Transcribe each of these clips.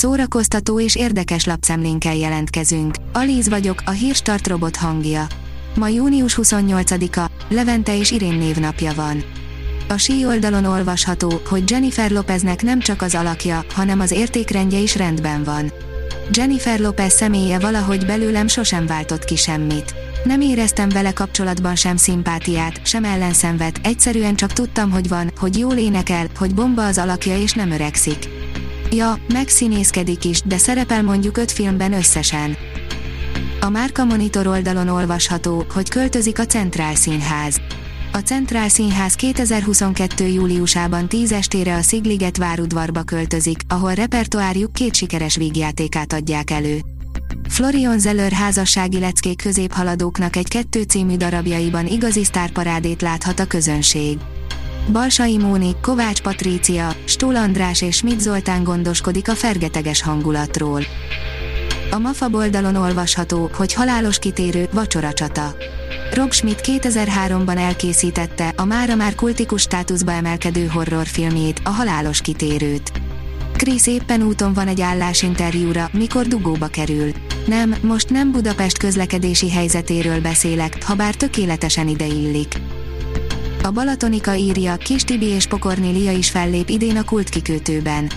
szórakoztató és érdekes lapszemlénkkel jelentkezünk. Alíz vagyok, a hírstart robot hangja. Ma június 28-a, Levente és Irén névnapja van. A sí oldalon olvasható, hogy Jennifer Lopeznek nem csak az alakja, hanem az értékrendje is rendben van. Jennifer Lopez személye valahogy belőlem sosem váltott ki semmit. Nem éreztem vele kapcsolatban sem szimpátiát, sem ellenszenvet, egyszerűen csak tudtam, hogy van, hogy jól énekel, hogy bomba az alakja és nem öregszik. Ja, megszínészkedik is, de szerepel mondjuk öt filmben összesen. A Márka Monitor oldalon olvasható, hogy költözik a Centrál Színház. A Centrál Színház 2022. júliusában 10 estére a Szigliget várudvarba költözik, ahol repertoárjuk két sikeres vígjátékát adják elő. Florion Zeller házassági leckék középhaladóknak egy kettő című darabjaiban igazi sztárparádét láthat a közönség. Balsai Móni, Kovács Patrícia, Stól András és Schmidt Zoltán gondoskodik a fergeteges hangulatról. A MAFA oldalon olvasható, hogy halálos kitérő, vacsoracsata. Rob Schmidt 2003-ban elkészítette a mára már kultikus státuszba emelkedő horrorfilmjét, a halálos kitérőt. Krisz éppen úton van egy állásinterjúra, mikor dugóba kerül. Nem, most nem Budapest közlekedési helyzetéről beszélek, ha bár tökéletesen ideillik. A Balatonika írja, Kis Tibi és Pokornélia is fellép idén a kultkikötőben.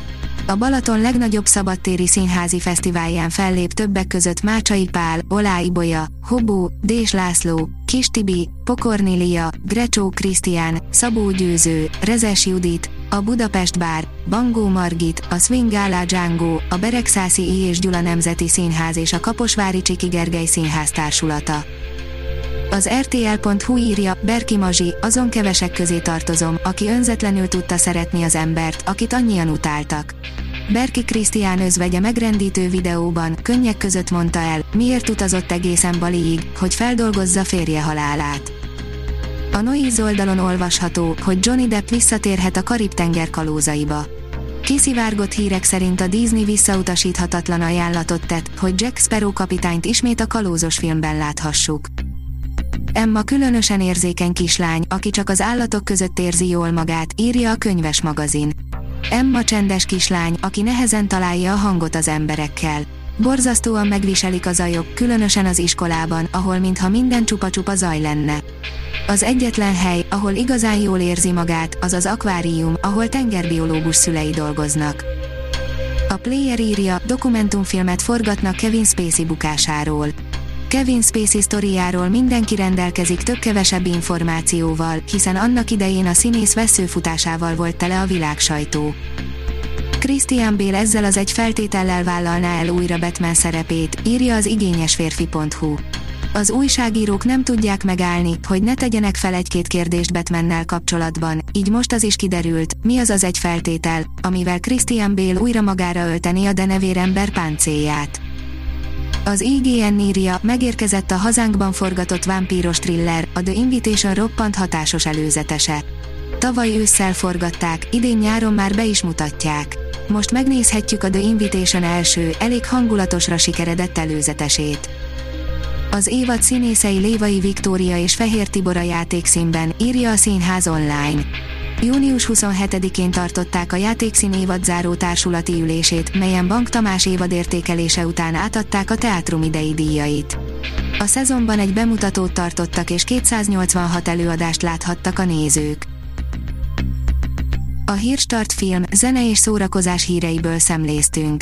A Balaton legnagyobb szabadtéri színházi fesztiválján fellép többek között Mácsai Pál, Olá Ibolya, Hobó, Dés László, Kis Tibi, Pokornélia, Grecsó Krisztián, Szabó Győző, Rezes Judit, a Budapest Bár, Bangó Margit, a Swing Gala Django, a Beregszászi I. és Gyula Nemzeti Színház és a Kaposvári Csiki Gergely Színház társulata. Az RTL.hu írja, Berki Mazsi, azon kevesek közé tartozom, aki önzetlenül tudta szeretni az embert, akit annyian utáltak. Berki Krisztián özvegye megrendítő videóban, könnyek között mondta el, miért utazott egészen Baliig, hogy feldolgozza férje halálát. A Noise oldalon olvasható, hogy Johnny Depp visszatérhet a Karib-tenger kalózaiba. Kiszivárgott hírek szerint a Disney visszautasíthatatlan ajánlatot tett, hogy Jack Sparrow kapitányt ismét a kalózos filmben láthassuk. Emma különösen érzékeny kislány, aki csak az állatok között érzi jól magát, írja a könyves magazin. Emma csendes kislány, aki nehezen találja a hangot az emberekkel. Borzasztóan megviselik a zajok, különösen az iskolában, ahol mintha minden csupa-csupa zaj lenne. Az egyetlen hely, ahol igazán jól érzi magát, az az akvárium, ahol tengerbiológus szülei dolgoznak. A Player írja, dokumentumfilmet forgatnak Kevin Spacey bukásáról. Kevin Spacey sztoriáról mindenki rendelkezik több-kevesebb információval, hiszen annak idején a színész veszőfutásával volt tele a világ sajtó. Christian Bale ezzel az egy feltétellel vállalná el újra Batman szerepét, írja az igényesférfi.hu. Az újságírók nem tudják megállni, hogy ne tegyenek fel egy-két kérdést Batmannel kapcsolatban, így most az is kiderült, mi az az egy feltétel, amivel Christian Bale újra magára ölteni a denevérember páncélját. Az IGN írja, megérkezett a hazánkban forgatott vámpíros thriller, a The Invitation roppant hatásos előzetese. Tavaly ősszel forgatták, idén nyáron már be is mutatják. Most megnézhetjük a The Invitation első, elég hangulatosra sikeredett előzetesét. Az évad színészei Lévai Viktória és Fehér Tibor a játékszínben, írja a Színház online. Június 27-én tartották a játékszín évad záró társulati ülését, melyen Bank Tamás évad értékelése után átadták a teátrum idei díjait. A szezonban egy bemutatót tartottak és 286 előadást láthattak a nézők. A Hírstart film, zene és szórakozás híreiből szemléztünk.